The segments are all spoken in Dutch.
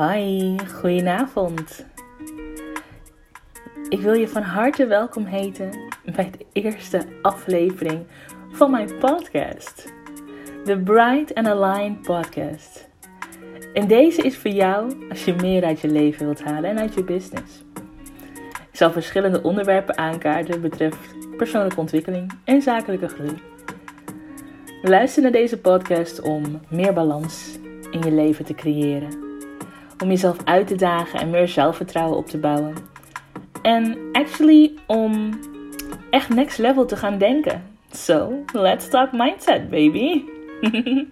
Hi, goedenavond. Ik wil je van harte welkom heten bij de eerste aflevering van mijn podcast. De Bright and Aligned podcast. En deze is voor jou als je meer uit je leven wilt halen en uit je business. Ik zal verschillende onderwerpen aankaarten betreft persoonlijke ontwikkeling en zakelijke groei. Luister naar deze podcast om meer balans in je leven te creëren om jezelf uit te dagen en meer zelfvertrouwen op te bouwen. En actually om echt next level te gaan denken. So, let's talk mindset, baby.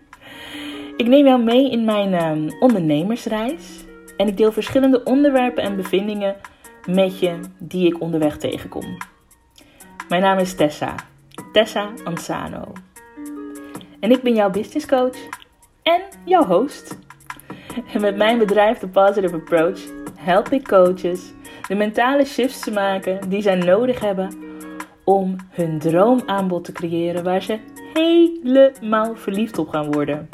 ik neem jou mee in mijn um, ondernemersreis. En ik deel verschillende onderwerpen en bevindingen met je die ik onderweg tegenkom. Mijn naam is Tessa. Tessa Ansano. En ik ben jouw business coach en jouw host. En met mijn bedrijf, The Positive Approach, help ik coaches de mentale shifts te maken die zij nodig hebben om hun droomaanbod te creëren waar ze helemaal verliefd op gaan worden.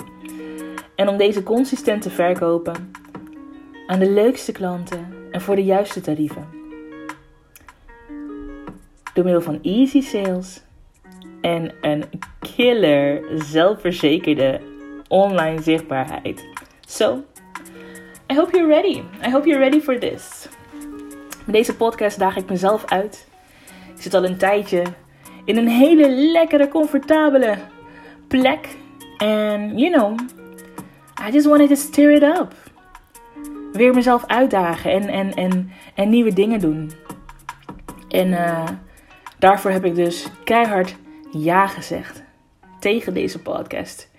En om deze consistent te verkopen aan de leukste klanten en voor de juiste tarieven. Door middel van easy sales en een killer zelfverzekerde online zichtbaarheid. So, I hope you're ready. I hope you're ready for this. Met deze podcast daag ik mezelf uit. Ik zit al een tijdje in een hele lekkere, comfortabele plek. En, you know, I just wanted to stir it up. Weer mezelf uitdagen en, en, en, en nieuwe dingen doen. En uh, daarvoor heb ik dus keihard ja gezegd tegen deze podcast.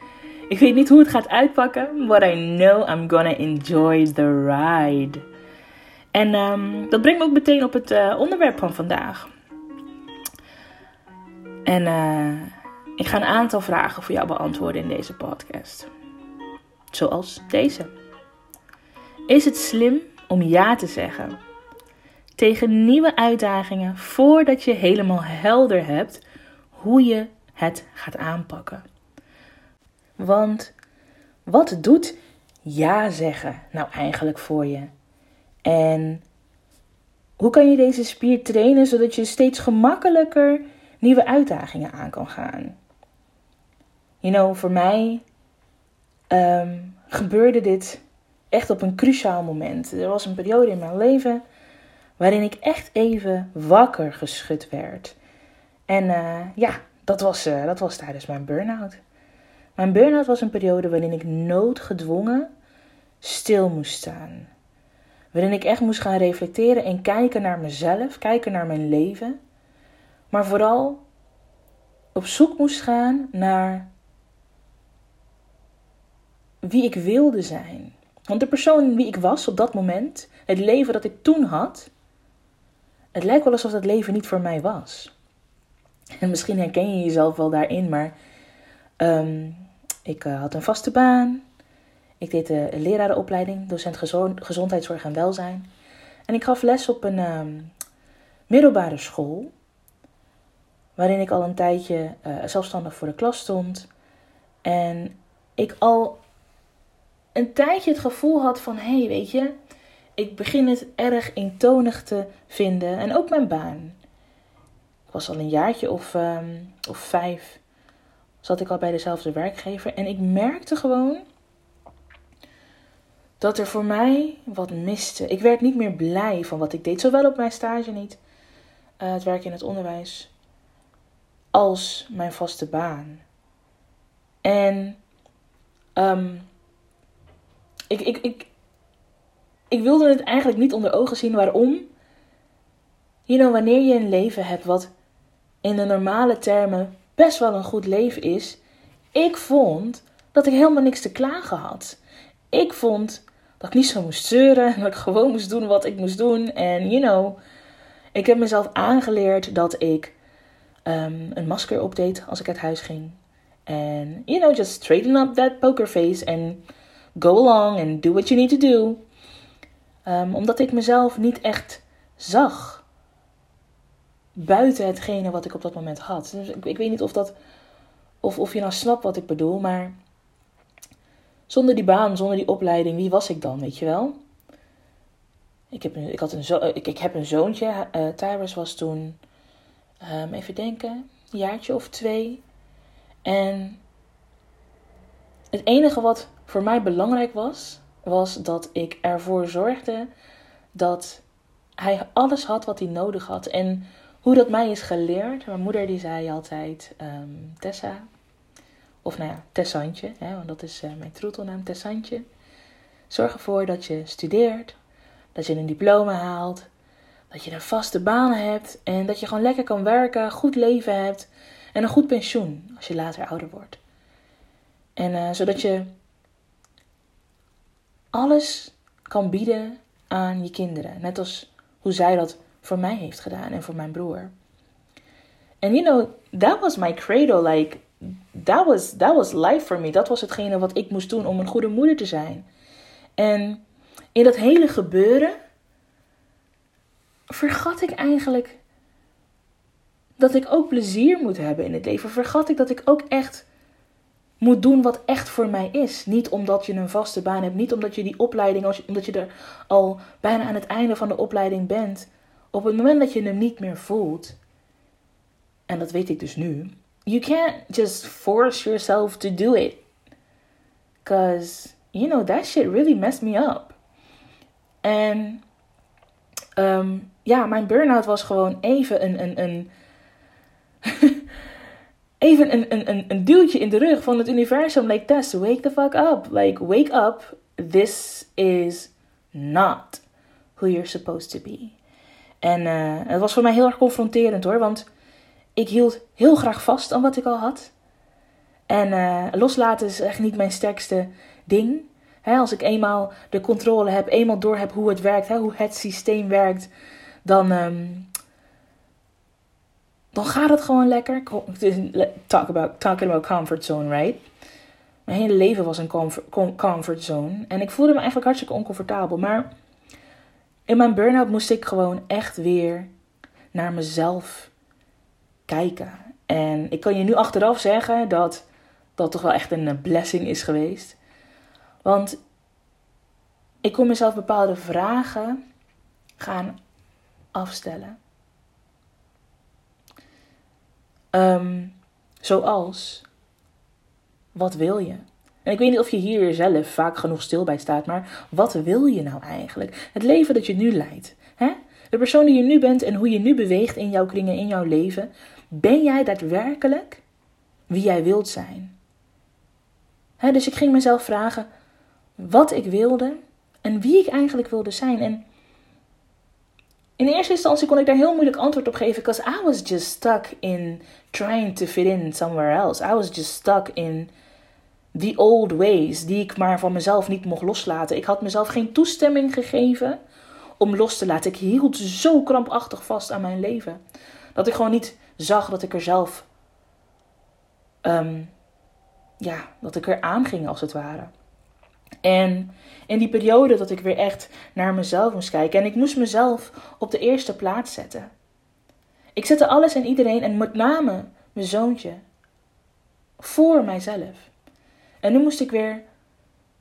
Ik weet niet hoe het gaat uitpakken, but I know I'm gonna enjoy the ride. En um, dat brengt me ook meteen op het uh, onderwerp van vandaag. En uh, ik ga een aantal vragen voor jou beantwoorden in deze podcast. Zoals deze. Is het slim om ja te zeggen tegen nieuwe uitdagingen voordat je helemaal helder hebt hoe je het gaat aanpakken? Want wat doet ja zeggen nou eigenlijk voor je? En hoe kan je deze spier trainen zodat je steeds gemakkelijker nieuwe uitdagingen aan kan gaan? You know, voor mij um, gebeurde dit echt op een cruciaal moment. Er was een periode in mijn leven waarin ik echt even wakker geschud werd. En uh, ja, dat was, uh, dat was tijdens mijn burn-out. Mijn burn-out was een periode waarin ik noodgedwongen stil moest staan. Waarin ik echt moest gaan reflecteren en kijken naar mezelf, kijken naar mijn leven. Maar vooral op zoek moest gaan naar wie ik wilde zijn. Want de persoon wie ik was op dat moment, het leven dat ik toen had, het lijkt wel alsof dat leven niet voor mij was. En misschien herken je jezelf wel daarin, maar um, ik uh, had een vaste baan. Ik deed de lerarenopleiding, docent gezondheidszorg en welzijn. En ik gaf les op een uh, middelbare school. Waarin ik al een tijdje uh, zelfstandig voor de klas stond. En ik al een tijdje het gevoel had van: hé, hey, weet je, ik begin het erg eentonig te vinden. En ook mijn baan. Ik was al een jaartje of, um, of vijf zat ik al bij dezelfde werkgever. En ik merkte gewoon dat er voor mij wat miste. Ik werd niet meer blij van wat ik deed. Zowel op mijn stage niet, uh, het werk in het onderwijs, als mijn vaste baan. En um, ik, ik, ik, ik wilde het eigenlijk niet onder ogen zien. Waarom? You know, wanneer je een leven hebt wat in de normale termen best wel een goed leven is. Ik vond dat ik helemaal niks te klagen had. Ik vond dat ik niet zo moest zeuren. Dat ik gewoon moest doen wat ik moest doen. En you know, ik heb mezelf aangeleerd dat ik um, een masker opdeed als ik uit huis ging. En you know, just straighten up that poker face and go along and do what you need to do. Um, omdat ik mezelf niet echt zag buiten hetgene wat ik op dat moment had. Dus ik, ik weet niet of, dat, of, of je nou snapt wat ik bedoel, maar zonder die baan, zonder die opleiding, wie was ik dan, weet je wel? ik, heb een, ik, had een zo, ik, ik heb een zoontje. Uh, was toen, um, even denken, een jaartje of twee. En het enige wat voor mij belangrijk was, was dat ik ervoor zorgde dat hij alles had wat hij nodig had. En hoe dat mij is geleerd. Mijn moeder die zei altijd um, Tessa. Of nou ja, Tessantje. Hè, want dat is uh, mijn troetelnaam, Tessantje. Zorg ervoor dat je studeert. Dat je een diploma haalt. Dat je een vaste baan hebt. En dat je gewoon lekker kan werken. Goed leven hebt. En een goed pensioen als je later ouder wordt. En uh, zodat je alles kan bieden aan je kinderen. Net als hoe zij dat voor mij heeft gedaan en voor mijn broer. En you know, that was my credo. Like, that was, that was life for me. Dat was hetgene wat ik moest doen om een goede moeder te zijn. En in dat hele gebeuren vergat ik eigenlijk dat ik ook plezier moet hebben in het leven. Vergat ik dat ik ook echt moet doen wat echt voor mij is. Niet omdat je een vaste baan hebt, niet omdat je die opleiding, omdat je er al bijna aan het einde van de opleiding bent. Op het moment dat je hem niet meer voelt, en dat weet ik dus nu, you can't just force yourself to do it. Because, you know, that shit really messed me up. En um, ja, mijn burn-out was gewoon even een, een, een even een, een, een, een duwtje in de rug van het universum. Like, Tess, wake the fuck up. Like, wake up. This is not who you're supposed to be. En uh, het was voor mij heel erg confronterend hoor. Want ik hield heel graag vast aan wat ik al had. En uh, loslaten is echt niet mijn sterkste ding. Als ik eenmaal de controle heb, eenmaal door heb hoe het werkt, hoe het systeem werkt, dan, um, dan gaat het gewoon lekker. Talk about, talking about comfort zone, right? Mijn hele leven was een comfort zone. En ik voelde me eigenlijk hartstikke oncomfortabel. Maar in mijn burn-out moest ik gewoon echt weer naar mezelf kijken. En ik kan je nu achteraf zeggen dat dat toch wel echt een blessing is geweest. Want ik kon mezelf bepaalde vragen gaan afstellen. Um, zoals, wat wil je? En ik weet niet of je hier zelf vaak genoeg stil bij staat, maar wat wil je nou eigenlijk? Het leven dat je nu leidt. Hè? De persoon die je nu bent en hoe je nu beweegt in jouw kringen, in jouw leven. Ben jij daadwerkelijk wie jij wilt zijn? Hè, dus ik ging mezelf vragen wat ik wilde en wie ik eigenlijk wilde zijn. En in eerste instantie kon ik daar heel moeilijk antwoord op geven, because I was just stuck in trying to fit in somewhere else. I was just stuck in the old ways die ik maar van mezelf niet mocht loslaten. Ik had mezelf geen toestemming gegeven om los te laten. Ik hield zo krampachtig vast aan mijn leven dat ik gewoon niet zag dat ik er zelf, um, ja, dat ik er aan ging als het ware. En in die periode dat ik weer echt naar mezelf moest kijken. En ik moest mezelf op de eerste plaats zetten. Ik zette alles en iedereen en met name mijn zoontje voor mijzelf. En nu moest ik weer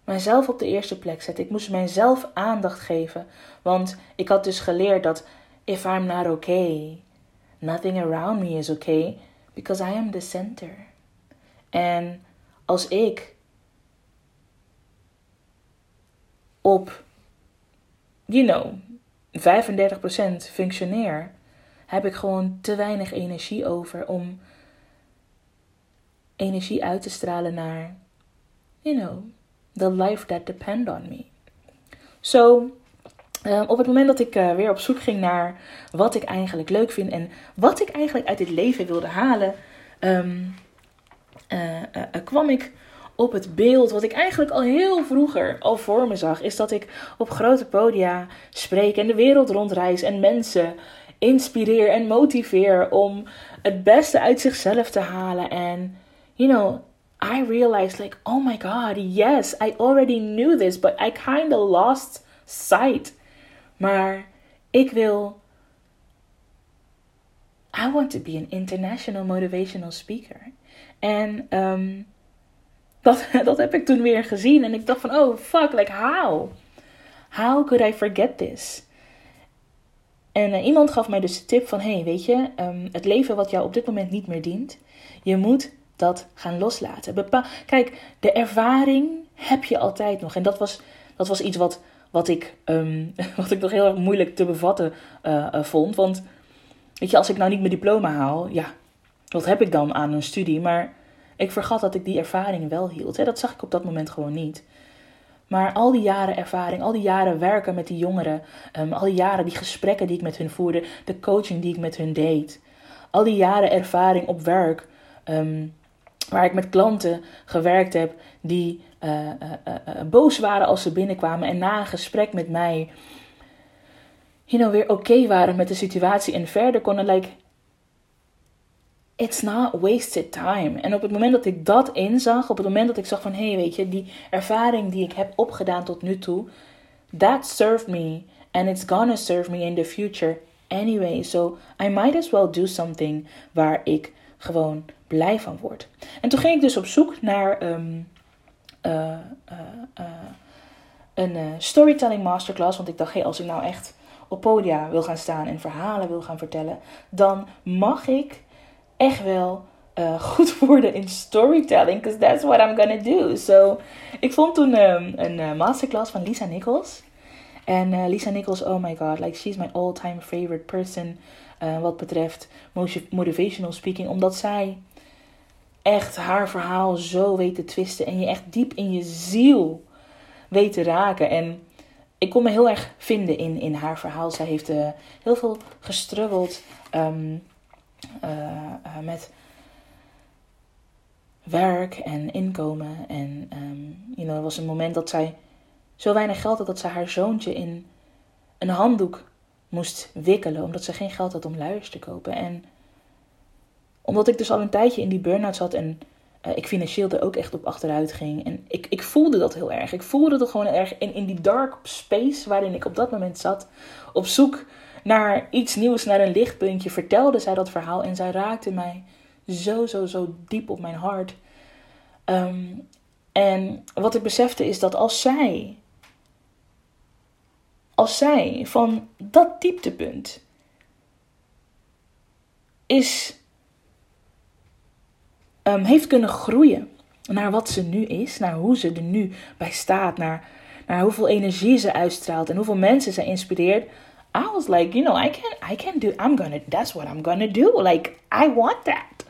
mijzelf op de eerste plek zetten. Ik moest mijzelf aandacht geven. Want ik had dus geleerd dat if I'm not okay, nothing around me is okay. Because I am the center. En als ik op, you know, 35% functioneer, heb ik gewoon te weinig energie over om energie uit te stralen naar, you know, the life that depend on me. So, um, op het moment dat ik uh, weer op zoek ging naar wat ik eigenlijk leuk vind en wat ik eigenlijk uit dit leven wilde halen, uh, uh, kwam ik op het beeld wat ik eigenlijk al heel vroeger al voor me zag. Is dat ik op grote podia spreek en de wereld rondreis en mensen inspireer en motiveer om het beste uit zichzelf te halen. En, you know, I realized like, oh my god, yes, I already knew this, but I kind of lost sight. Maar ik wil. I want to be an international motivational speaker. En um, dat, dat heb ik toen weer gezien. En ik dacht van, oh fuck, like how? How could I forget this? En eh, iemand gaf mij dus de tip van: hey, weet je, ehm, het leven wat jou op dit moment niet meer dient, je moet dat gaan loslaten. Kijk, de ervaring heb je altijd nog. En dat was, dat was iets wat, wat, ik, ehm, wat ik nog heel erg moeilijk te bevatten uh, vond. Want weet je, als ik nou niet mijn diploma haal, ja, wat heb ik dan aan een studie? Maar ik vergat dat ik die ervaring wel hield. Hè? Dat zag ik op dat moment gewoon niet. Maar al die jaren ervaring, al die jaren werken met die jongeren, um, al die jaren die gesprekken die ik met hun voerde, de coaching die ik met hun deed, al die jaren ervaring op werk, um, waar ik met klanten gewerkt heb die uh, uh, uh, boos waren als ze binnenkwamen en na een gesprek met mij, you know, weer oké waren met de situatie en verder konden, like, it's not wasted time. En op het moment dat ik dat inzag, op het moment dat ik zag van, hé, hey, weet je, die ervaring die ik heb opgedaan tot nu toe, that served me and it's gonna serve me in the future anyway. So I might as well do something waar ik gewoon blij van word. En toen ging ik dus op zoek naar um, uh, uh, een storytelling masterclass, want ik dacht, hey, als ik nou echt op podia wil gaan staan en verhalen wil gaan vertellen, dan mag ik echt wel goed worden in storytelling. Because that's what I'm gonna do. So, ik vond toen um, een uh, masterclass van Lisa Nichols. En Lisa Nichols, oh my god, like she's my all-time favorite person. wat betreft motivational speaking. Omdat zij echt haar verhaal zo weet te twisten. En je echt diep in je ziel weet te raken. En ik kon me heel erg vinden in, in haar verhaal. Zij heeft heel veel gestruggeld. Um, uh, uh, met werk en inkomen. En um, you know, er was een moment dat zij zo weinig geld had dat ze haar zoontje in een handdoek moest wikkelen. Omdat ze geen geld had om luiers te kopen. En omdat ik dus al een tijdje in die burn-out zat en uh, ik financieel er ook echt op achteruit ging. En ik, ik voelde dat heel erg. Ik voelde het gewoon erg in, in die dark space waarin ik op dat moment zat. Op zoek naar iets nieuws, naar een lichtpuntje, vertelde zij dat verhaal en zij raakte mij zo, zo, zo diep op mijn hart. Ehm, en wat ik besefte is dat als zij, als zij van dat dieptepunt is, um, heeft kunnen groeien naar wat ze nu is, naar hoe ze er nu bij staat, naar, naar hoeveel energie ze uitstraalt en hoeveel mensen ze inspireert, I was like, you know, I can I can do I'm gonna that's what I'm gonna do. Like, I want that.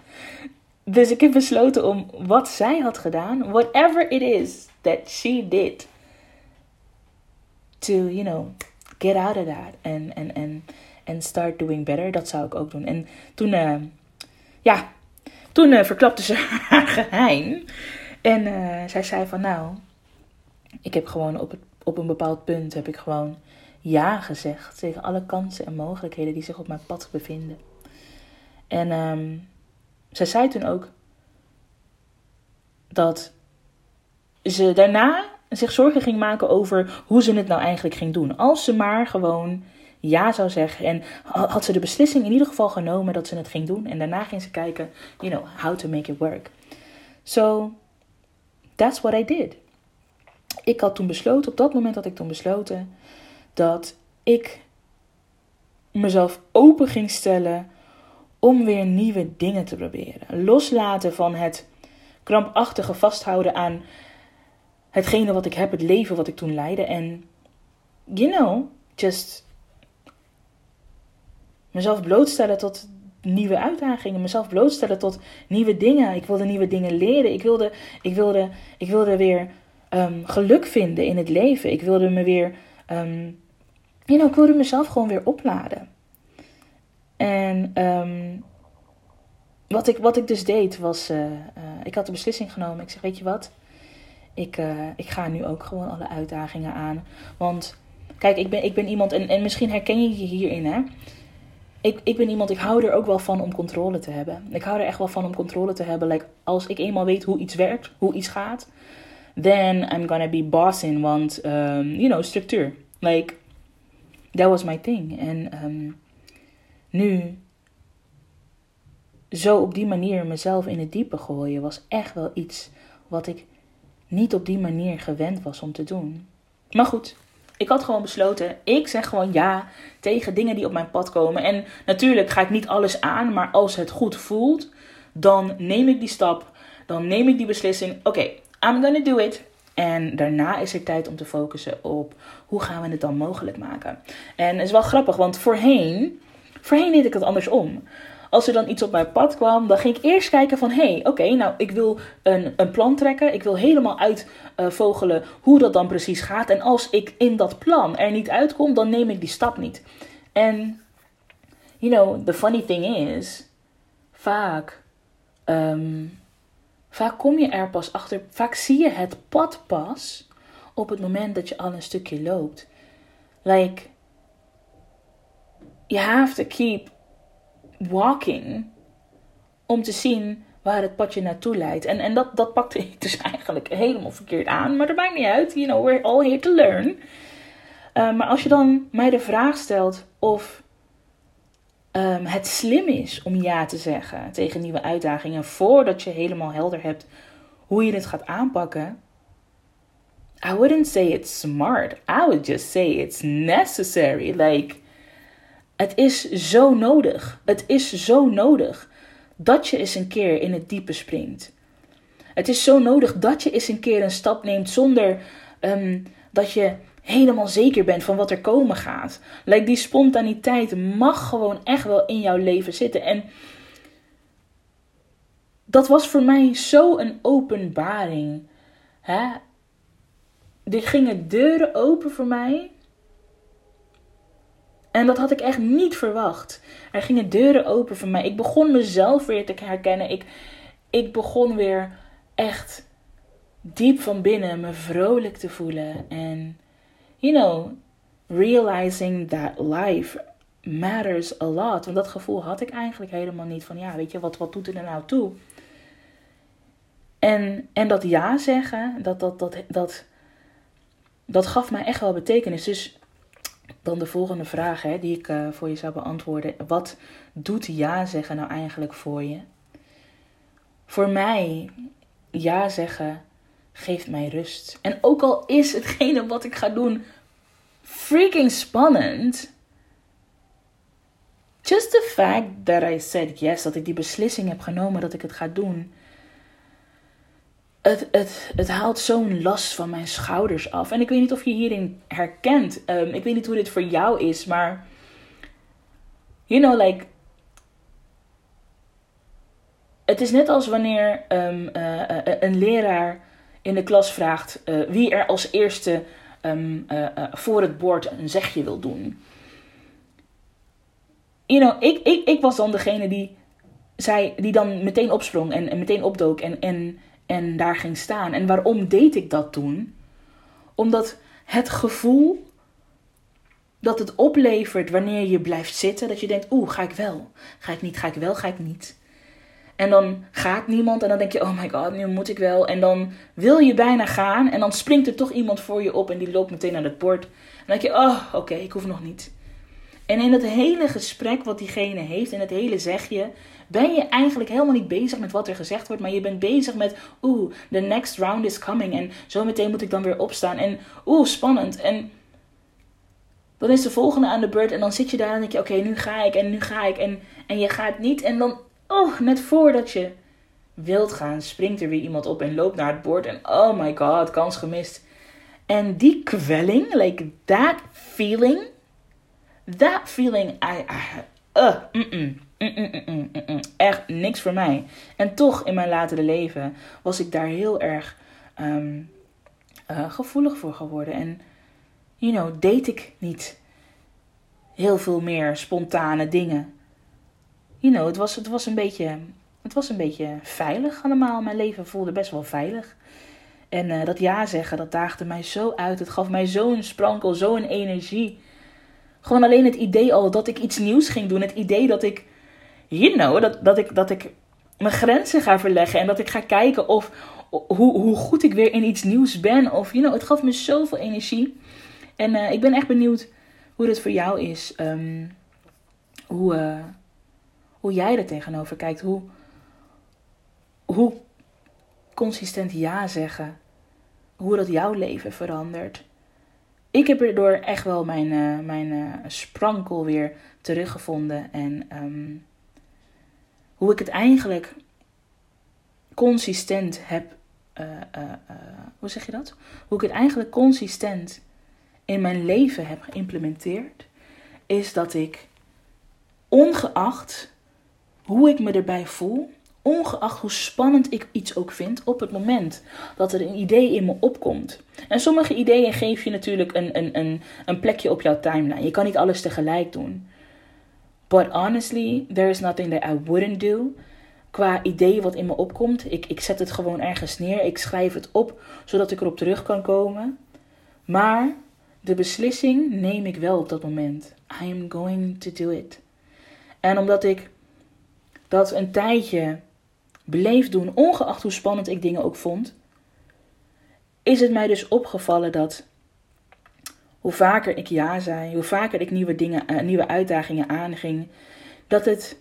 Dus ik heb besloten om wat zij had gedaan, whatever it is that she did, to, you know, get out of that and, and, and, and start doing better. Dat zou ik ook doen. En toen, uh, ja, toen uh, verklapte ze haar geheim. En uh, zij zei van, nou, ik heb gewoon op, op een bepaald punt, heb ik gewoon ja gezegd tegen alle kansen en mogelijkheden die zich op mijn pad bevinden. En um, zij zei toen ook dat ze daarna zich zorgen ging maken over hoe ze het nou eigenlijk ging doen. Als ze maar gewoon ja zou zeggen. En had ze de beslissing in ieder geval genomen dat ze het ging doen. En daarna ging ze kijken, you know, how to make it work. So, that's what I did. Ik had toen besloten, op dat moment had ik toen besloten dat ik mezelf open ging stellen om weer nieuwe dingen te proberen. Loslaten van het krampachtige vasthouden aan hetgene wat ik heb, het leven wat ik toen leidde. En, you know, just mezelf blootstellen tot nieuwe uitdagingen, mezelf blootstellen tot nieuwe dingen. Ik wilde nieuwe dingen leren. Ik wilde, ik wilde, ik wilde weer um, geluk vinden in het leven. Ik wilde me weer um, you know, ik wilde mezelf gewoon weer opladen. En um, wat, ik, wat ik dus deed was, uh, uh, ik had de beslissing genomen. Ik zeg, weet je wat, ik, uh, ik ga nu ook gewoon alle uitdagingen aan. Want kijk, ik ben, ik ben iemand, en, en misschien herken je je hierin, hè. Ik, ik ben iemand, ik hou er ook wel van om controle te hebben. Ik hou er echt wel van om controle te hebben. Like, als ik eenmaal weet hoe iets werkt, hoe iets gaat, then I'm gonna be bossing. Want, um, you know, structuur. Like, that was my thing. En um, nu zo op die manier mezelf in het diepe gooien was echt wel iets wat ik niet op die manier gewend was om te doen. Maar goed, Ik had gewoon besloten, ik zeg gewoon ja tegen dingen die op mijn pad komen. En natuurlijk ga ik niet alles aan, maar als het goed voelt, dan neem ik die stap. Dan neem ik die beslissing. Oké, I'm gonna do it. En daarna is er tijd om te focussen op hoe gaan we het dan mogelijk maken. En het is wel grappig, want voorheen, voorheen deed ik het andersom als er dan iets op mijn pad kwam, dan ging ik eerst kijken van... hé, hey, oké, nou, ik wil een, een plan trekken. Ik wil helemaal uitvogelen hoe dat dan precies gaat. En als ik in dat plan er niet uitkom, dan neem ik die stap niet. En, you know, the funny thing is... vaak... Ehm, vaak kom je er pas achter... Vaak zie je het pad pas op het moment dat je al een stukje loopt. Like... You have to keep walking om te zien waar het padje naartoe leidt. En, en dat, dat pakte ik dus eigenlijk helemaal verkeerd aan. Maar dat maakt niet uit. You know, we're all here to learn. Uh, maar als je dan mij de vraag stelt of um, het slim is om ja te zeggen tegen nieuwe uitdagingen voordat je helemaal helder hebt hoe je het gaat aanpakken. I wouldn't say it's smart. I would just say it's necessary. Like, het is zo nodig. Het is zo nodig dat je eens een keer in het diepe springt. Het is zo nodig dat je eens een keer een stap neemt zonder um, dat je helemaal zeker bent van wat er komen gaat. Like die spontaniteit mag gewoon echt wel in jouw leven zitten. En dat was voor mij zo een openbaring. Hè? Er gingen deuren open voor mij en dat had ik echt niet verwacht. Er gingen deuren open voor mij. Ik begon mezelf weer te herkennen. Ik, ik begon weer echt diep van binnen me vrolijk te voelen. En, you know, realizing that life matters a lot. Want dat gevoel had ik eigenlijk helemaal niet. Van ja, weet je, wat, wat doet er nou toe? En, en dat ja zeggen, dat, dat, dat, dat, dat gaf mij echt wel betekenis. Dus dan de volgende vraag hè, die ik uh, voor je zou beantwoorden. Wat doet ja zeggen nou eigenlijk voor je? Voor mij, ja zeggen geeft mij rust. En ook al is hetgene wat ik ga doen freaking spannend. Just the fact that I said yes, dat ik die beslissing heb genomen dat ik het ga doen het, het, het haalt zo'n last van mijn schouders af. En ik weet niet of je hierin herkent. Um, ik weet niet hoe dit voor jou is, maar. You know, like. Het is net als wanneer um, uh, uh, een leraar in de klas vraagt wie er als eerste um, voor het bord een zegje wil doen. You know, ik, ik, ik was dan degene die, zei, die dan meteen opsprong en, en meteen opdook en, en en daar ging staan. En waarom deed ik dat toen? Omdat het gevoel dat het oplevert wanneer je blijft zitten, dat je denkt, oeh, ga ik wel? Ga ik niet? Ga ik wel? Ga ik niet? En dan gaat niemand en dan denk je, oh my god, nu moet ik wel. En dan wil je bijna gaan en dan springt er toch iemand voor je op en die loopt meteen naar het bord. En dan denk je, oh, oké, ik hoef nog niet. En in het hele gesprek wat diegene heeft, in het hele zegje, ben je eigenlijk helemaal niet bezig met wat er gezegd wordt, maar je bent bezig met, oeh, the next round is coming en zo meteen moet ik dan weer opstaan en oeh, spannend. En dan is de volgende aan de beurt en dan zit je daar en denk je, oké, nu ga ik en nu ga ik en, en je gaat niet en dan, oh, net voordat je wilt gaan, springt er weer iemand op en loopt naar het bord en oh my god, kans gemist. En die kwelling, like that feeling, that feeling, I, I uh, mm -mm. Echt niks voor mij. En toch in mijn latere leven was ik daar heel erg ehm, eh, gevoelig voor geworden. En, you know, deed ik niet heel veel meer spontane dingen. You know, het was, het was, een, beetje, het was een beetje veilig allemaal. Mijn leven voelde best wel veilig. En uh, dat ja zeggen, dat daagde mij zo uit. Het gaf mij zo'n sprankel, zo'n energie. Gewoon alleen het idee al dat ik iets nieuws ging doen. Het idee dat ik you know, dat, dat, ik, dat ik mijn grenzen ga verleggen. En dat ik ga kijken of, hoe, hoe goed ik weer in iets nieuws ben. Of, you know, het gaf me zoveel energie. En uh, ik ben echt benieuwd hoe dat voor jou is. Um, hoe, uh, hoe jij er tegenover kijkt. Hoe, hoe consistent ja zeggen. Hoe dat jouw leven verandert. Ik heb erdoor echt wel mijn, uh, mijn uh, sprankel weer teruggevonden. En um, hoe ik het eigenlijk consistent heb. Uh, hoe zeg je dat? Hoe ik het eigenlijk consistent in mijn leven heb geïmplementeerd. Is dat ik, ongeacht hoe ik me erbij voel, ongeacht hoe spannend ik iets ook vind, op het moment dat er een idee in me opkomt. En sommige ideeën geef je natuurlijk een, een, een, een plekje op jouw timeline. Je kan niet alles tegelijk doen. But honestly, there is nothing that I wouldn't do. Qua idee wat in me opkomt, ik, ik zet het gewoon ergens neer. Ik schrijf het op, zodat ik erop terug kan komen. Maar de beslissing neem ik wel op dat moment. I am going to do it. En omdat ik dat een tijdje bleef doen, ongeacht hoe spannend ik dingen ook vond, is het mij dus opgevallen dat hoe vaker ik ja zei, hoe vaker ik nieuwe, dingen, uh, nieuwe uitdagingen aanging, dat het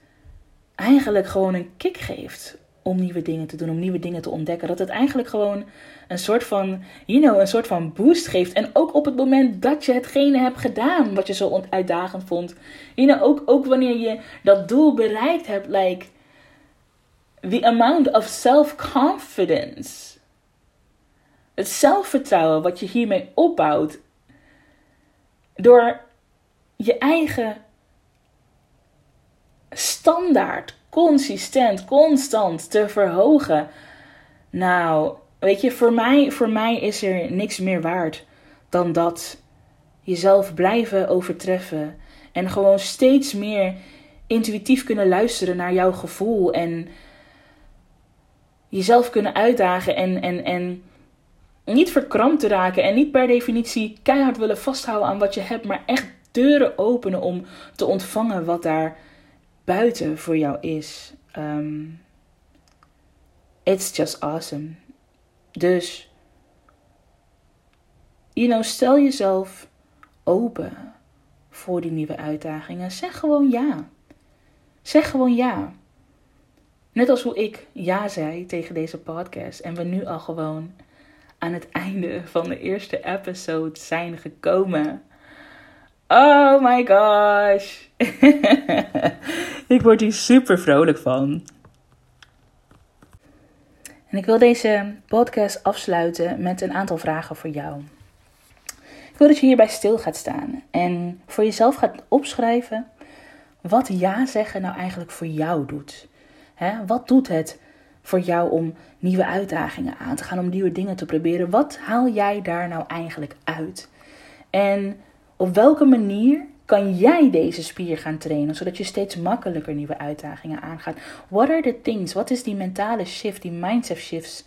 eigenlijk gewoon een kick geeft om nieuwe dingen te doen, om nieuwe dingen te ontdekken. Dat het eigenlijk gewoon een soort van, you know, een soort van boost geeft. En ook op het moment dat je hetgene hebt gedaan wat je zo uitdagend vond. You know, ook, ook wanneer je dat doel bereikt hebt, like, the amount of self-confidence. Het zelfvertrouwen wat je hiermee opbouwt. Door je eigen standaard consistent, constant te verhogen. Nou, weet je, voor mij, voor mij is er niks meer waard dan dat. Jezelf blijven overtreffen. En gewoon steeds meer intuïtief kunnen luisteren naar jouw gevoel. En jezelf kunnen uitdagen en, en, en niet verkrampt te raken. En niet per definitie keihard willen vasthouden aan wat je hebt. Maar echt deuren openen om te ontvangen wat daar buiten voor jou is. Um, it's just awesome. Dus, you know, stel jezelf open voor die nieuwe uitdagingen. Zeg gewoon ja. Zeg gewoon ja. Net als hoe ik ja zei tegen deze podcast en we nu al gewoon aan het einde van de eerste episode zijn gekomen. Oh my gosh. ik word hier super vrolijk van. En ik wil deze podcast afsluiten met een aantal vragen voor jou. Ik wil dat je hierbij stil gaat staan en voor jezelf gaat opschrijven wat ja zeggen nou eigenlijk voor jou doet. Wat doet het voor jou om nieuwe uitdagingen aan te gaan, om nieuwe dingen te proberen? Wat haal jij daar nou eigenlijk uit? En op welke manier kan jij deze spier gaan trainen, zodat je steeds makkelijker nieuwe uitdagingen aangaat? What are the things? Wat is die mentale shift, die mindset shifts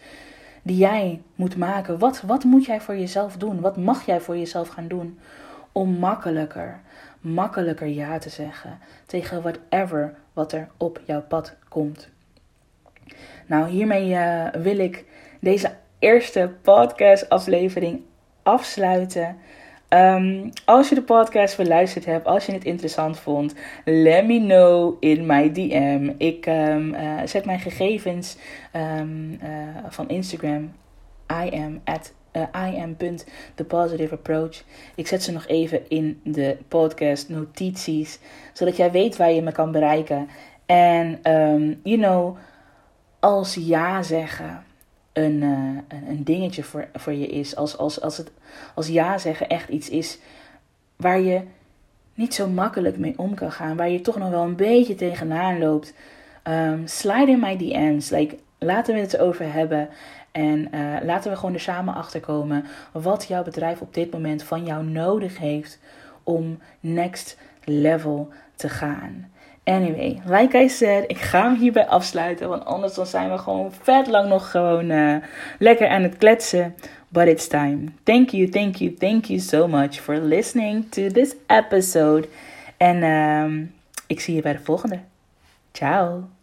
die jij moet maken? Wat, wat moet jij voor jezelf doen? Wat mag jij voor jezelf gaan doen om makkelijker, makkelijker ja te zeggen tegen whatever wat er op jouw pad komt? Nou, hiermee uh, wil ik deze eerste podcast aflevering afsluiten. Um, als je de podcast beluisterd hebt, als je het interessant vond, let me know in my DM. Ik um, uh, zet mijn gegevens um, uh, van Instagram. I am at uh, I am the positive approach. Ik zet ze nog even in de podcast notities, zodat jij weet waar je me kan bereiken. En you know, als ja zeggen een, uh, een dingetje voor, voor je is. Als, als, als, het, als ja zeggen echt iets is waar je niet zo makkelijk mee om kan gaan. Waar je toch nog wel een beetje tegenaan loopt. Um, slide in my DM's. Like, laten we het erover hebben. En uh, laten we gewoon er samen achter komen wat jouw bedrijf op dit moment van jou nodig heeft om next level te gaan. Anyway, like I said, ik ga hem hierbij afsluiten. Want anders dan zijn we gewoon vet lang nog gewoon uh, lekker aan het kletsen. But it's time. Thank you, thank you, thank you so much for listening to this episode. En um, ik zie je bij de volgende. Ciao.